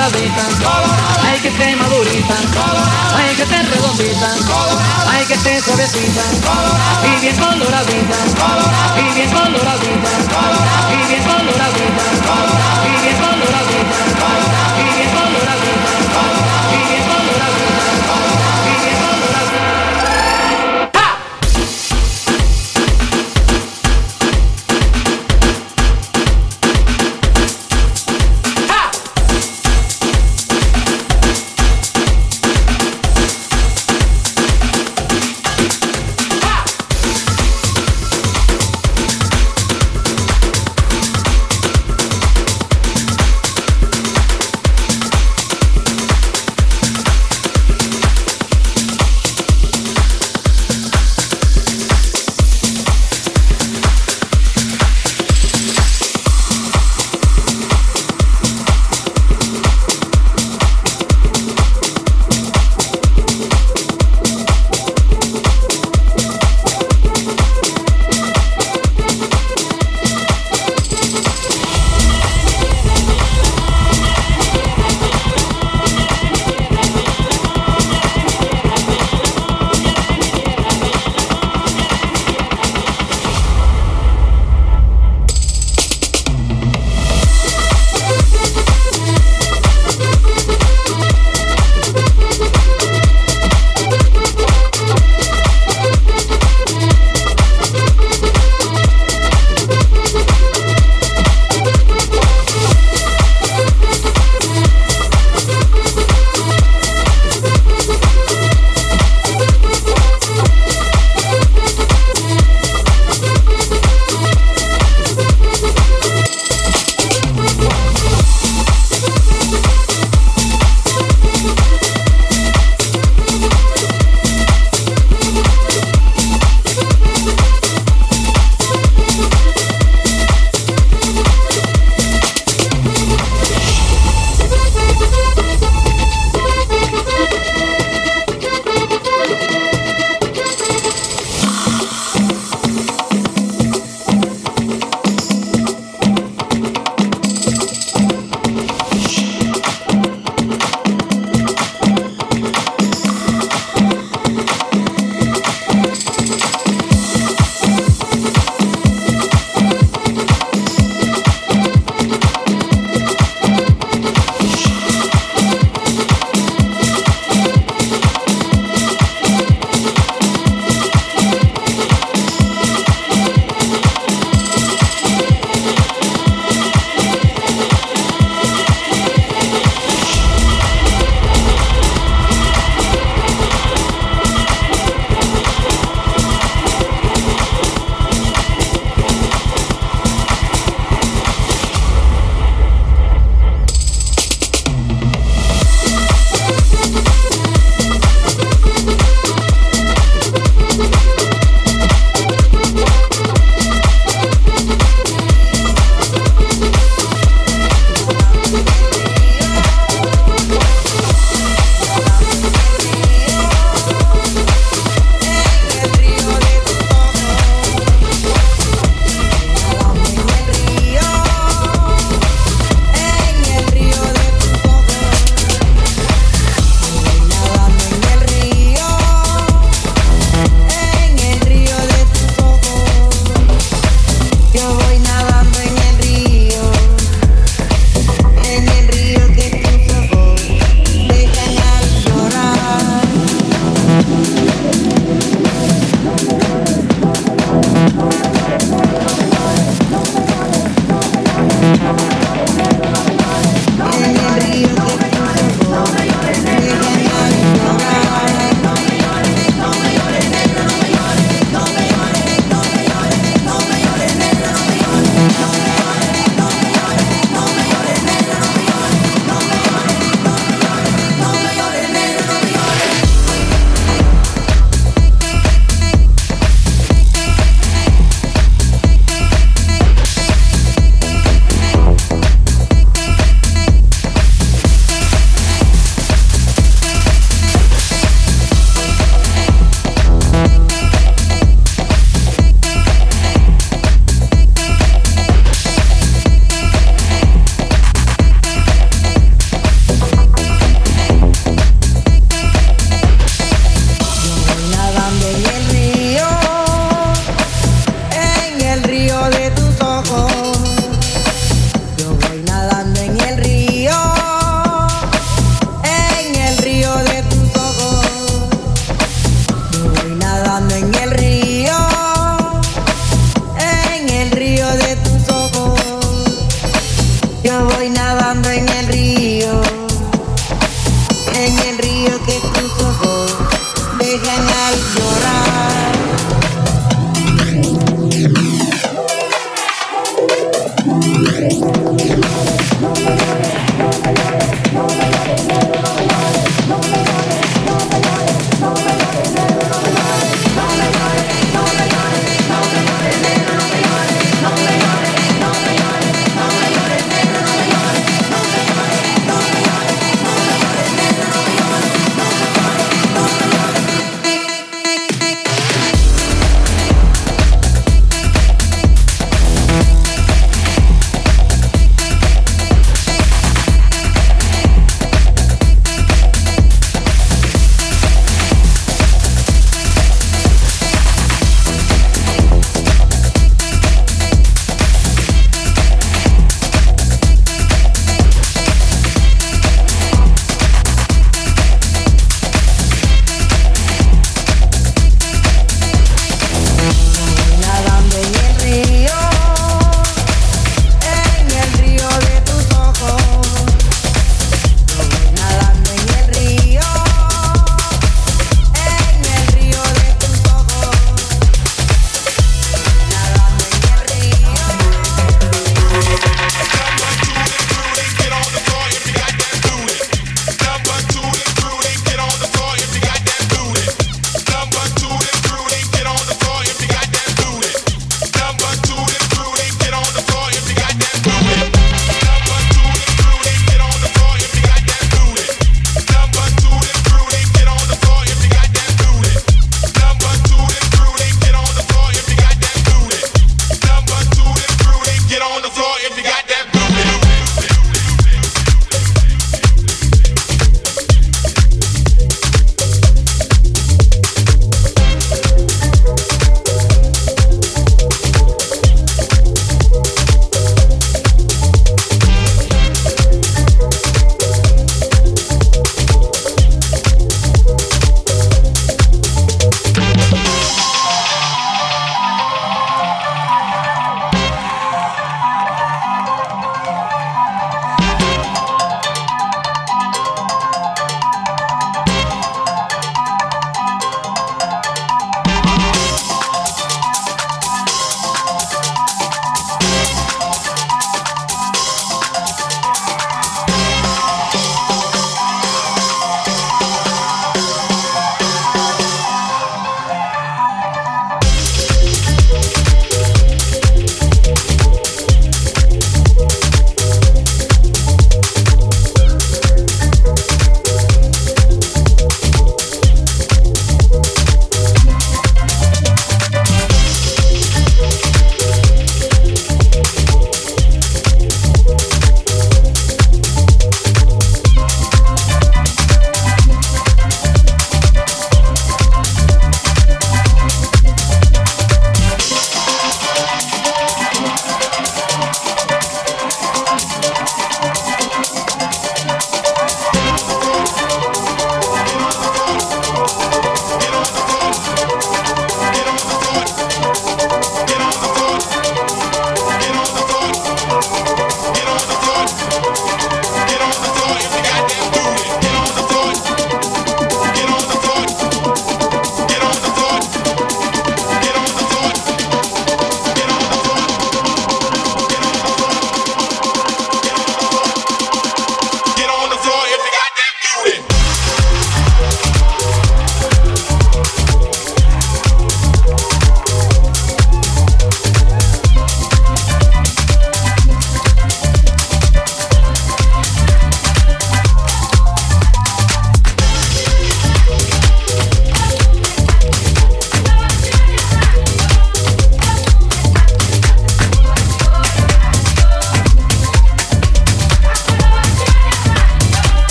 doraditas, ay que esté madurita, ay que esté redondita, ay que esté suavecita, y bien coloradita, y bien coloradita, y bien coloradita, y bien coloradita, y bien coloradita, y bien coloradita.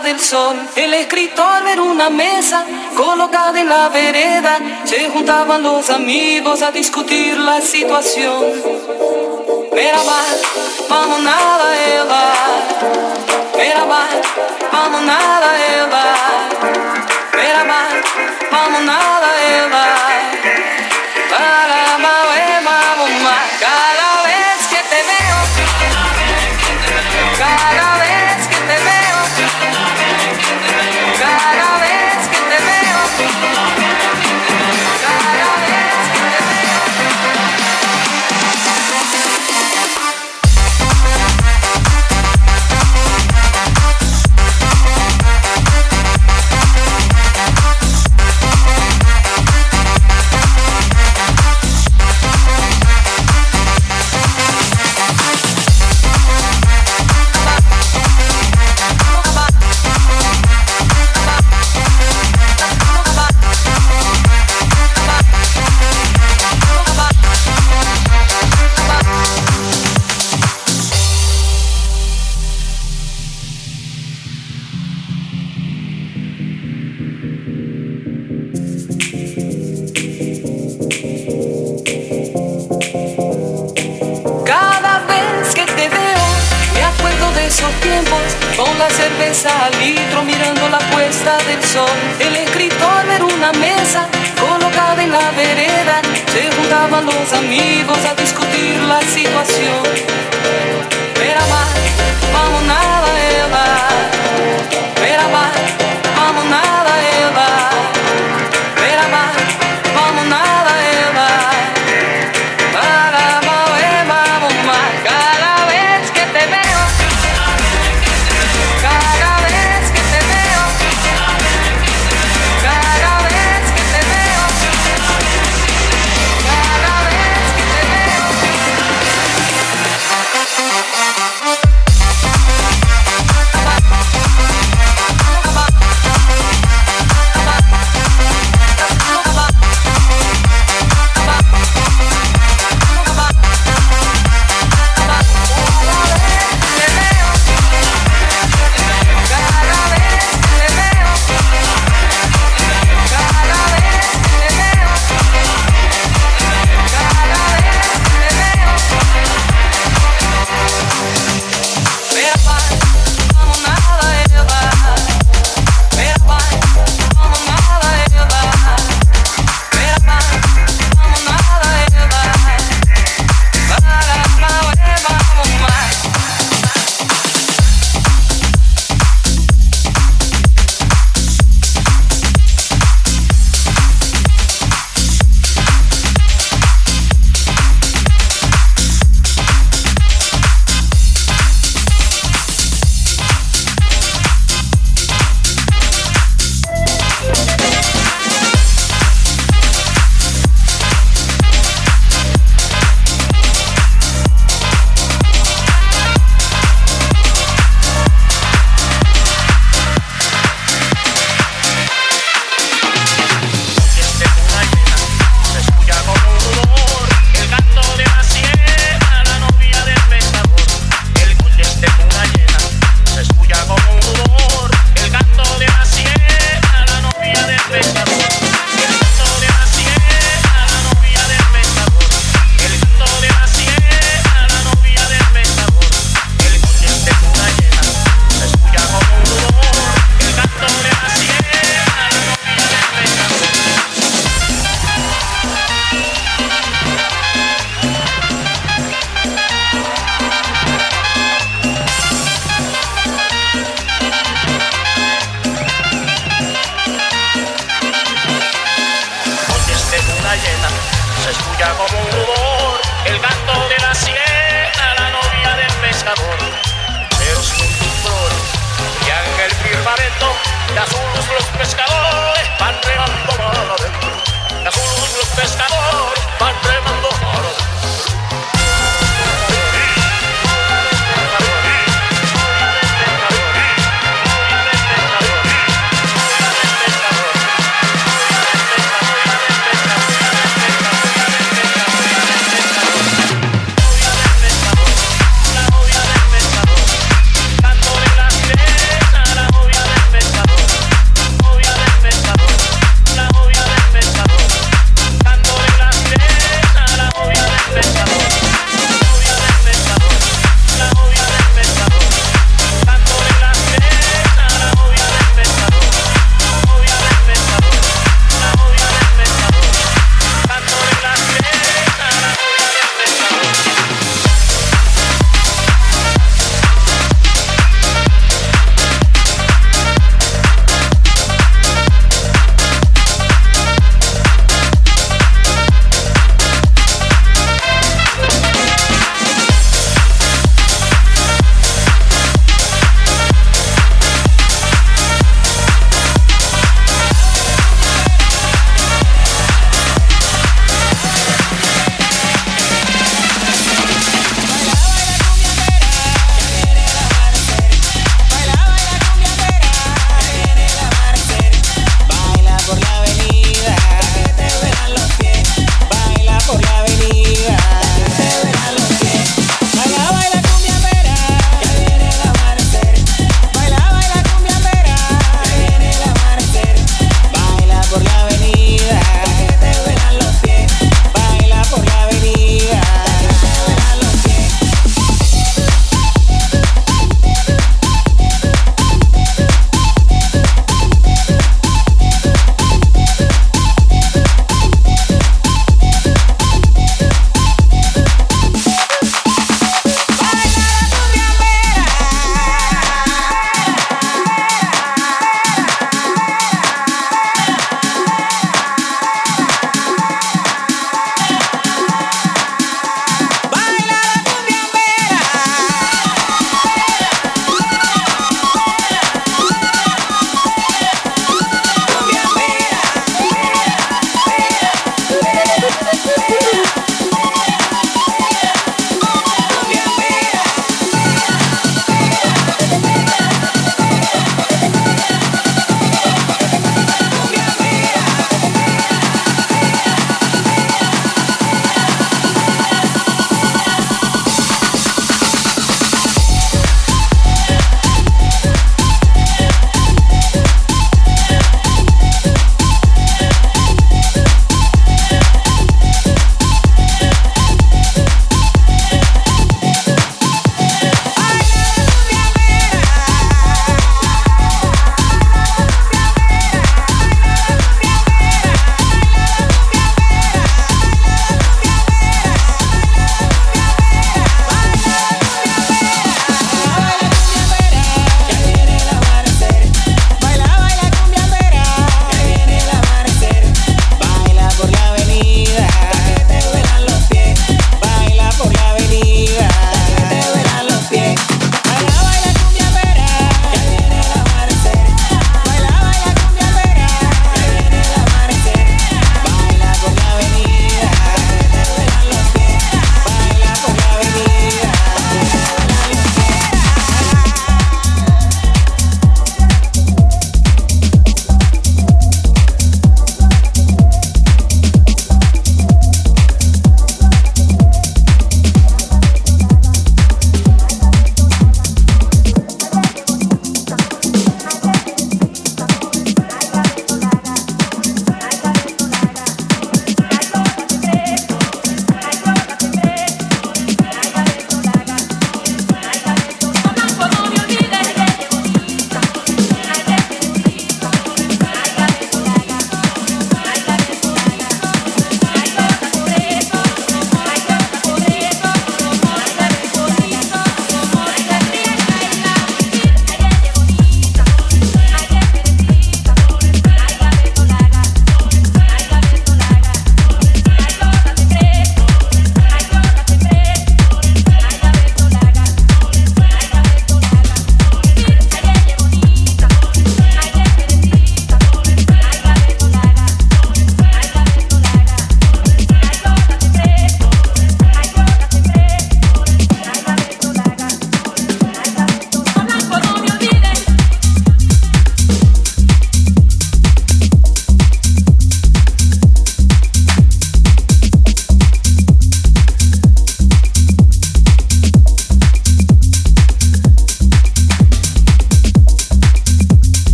del sol. El escritor era una mesa colocada en la vereda. Se juntaban los amigos a discutir la situación. Merhaba, vamos nada ela. Merhaba, vamos nada ela. Merhaba, vamos nada ela.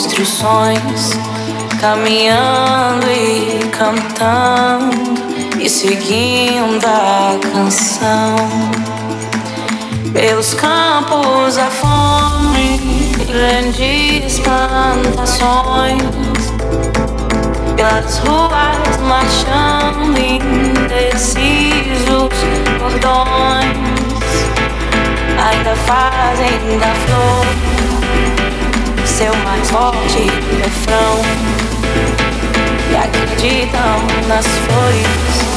construções, caminhando e cantando e seguindo a canção. Pelos campos a fome, grandes plantações, pelas ruas marchando indecisos cordões, ainda fazem da flor seu é mais forte refrão. E acreditam nas flores.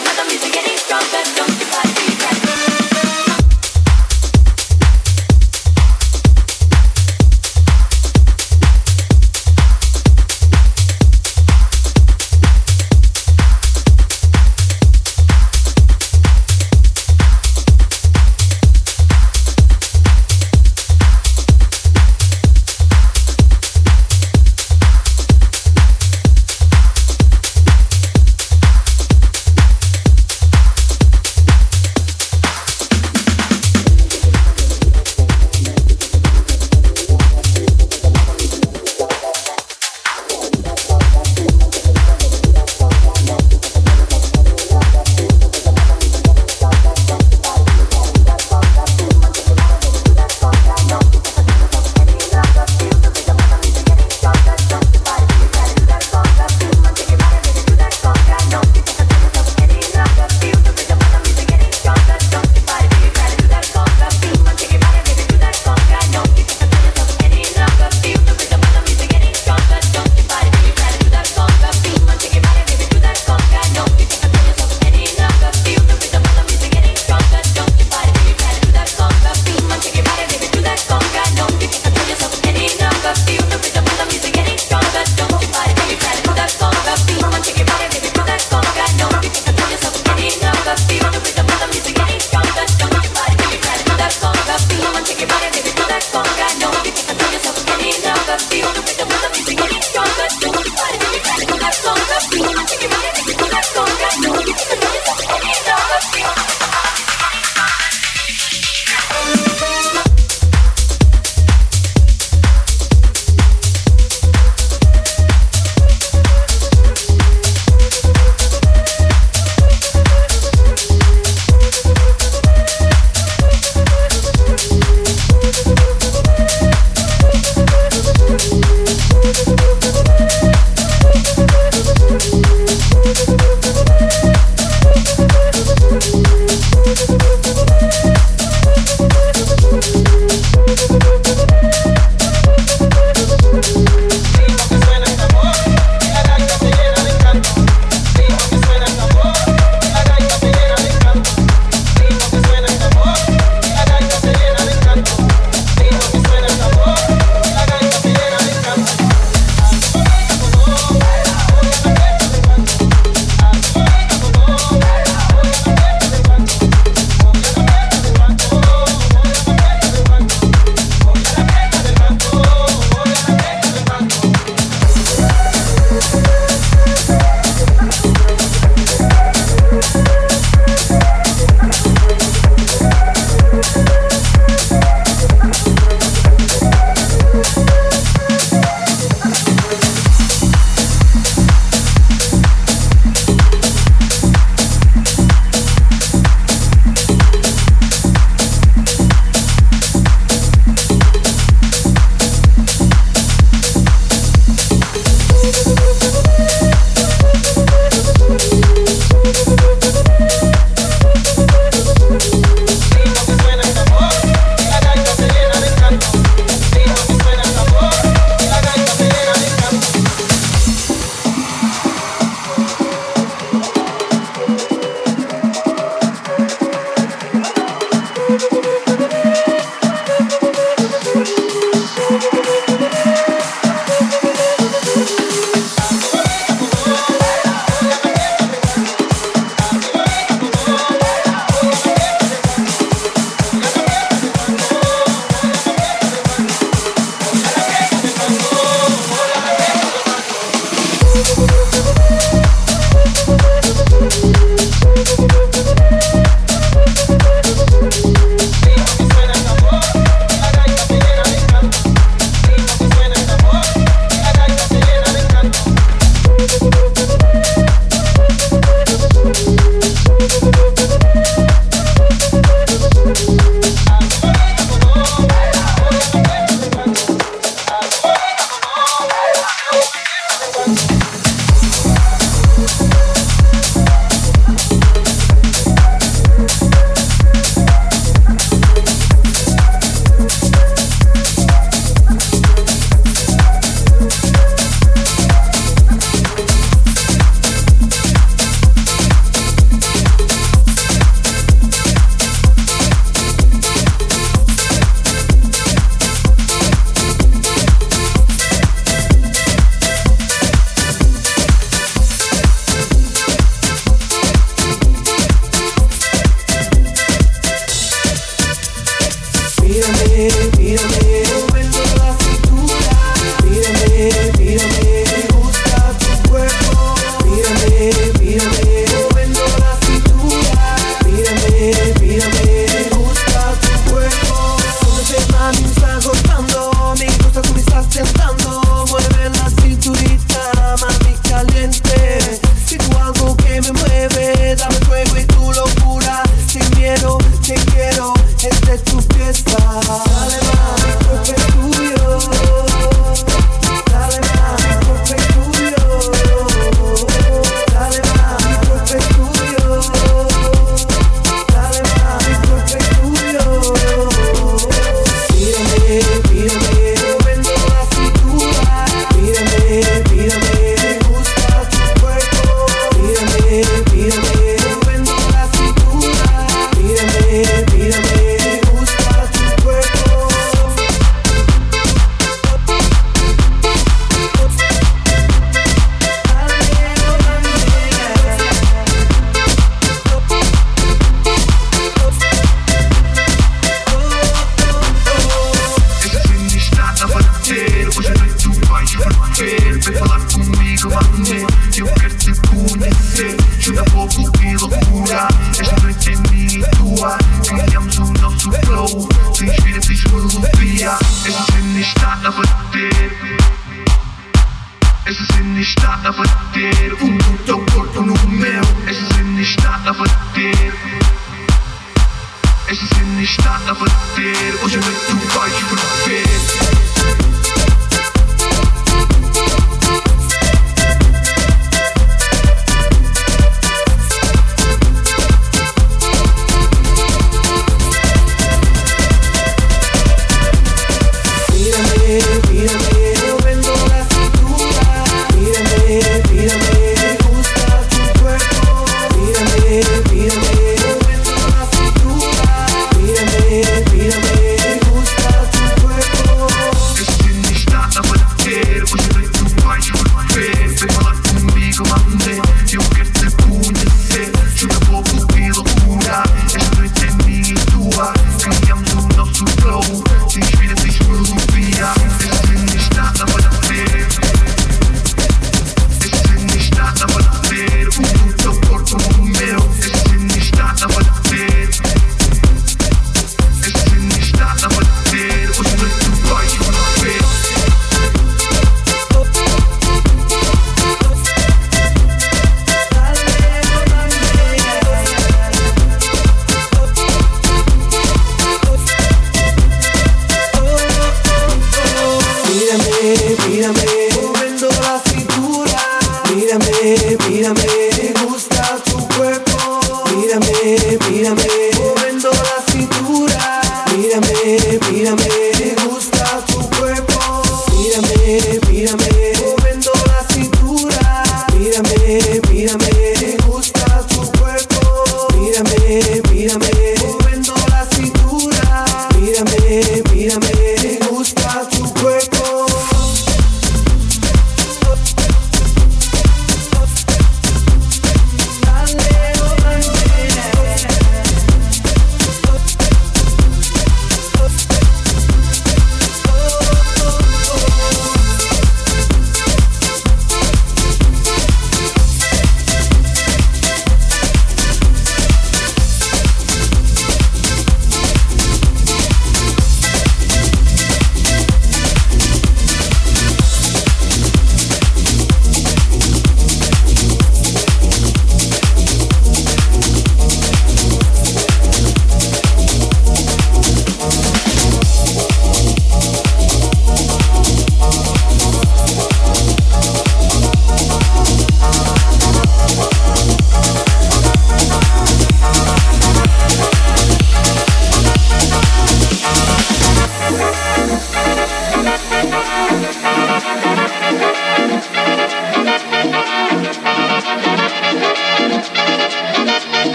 madame, madame,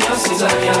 Sola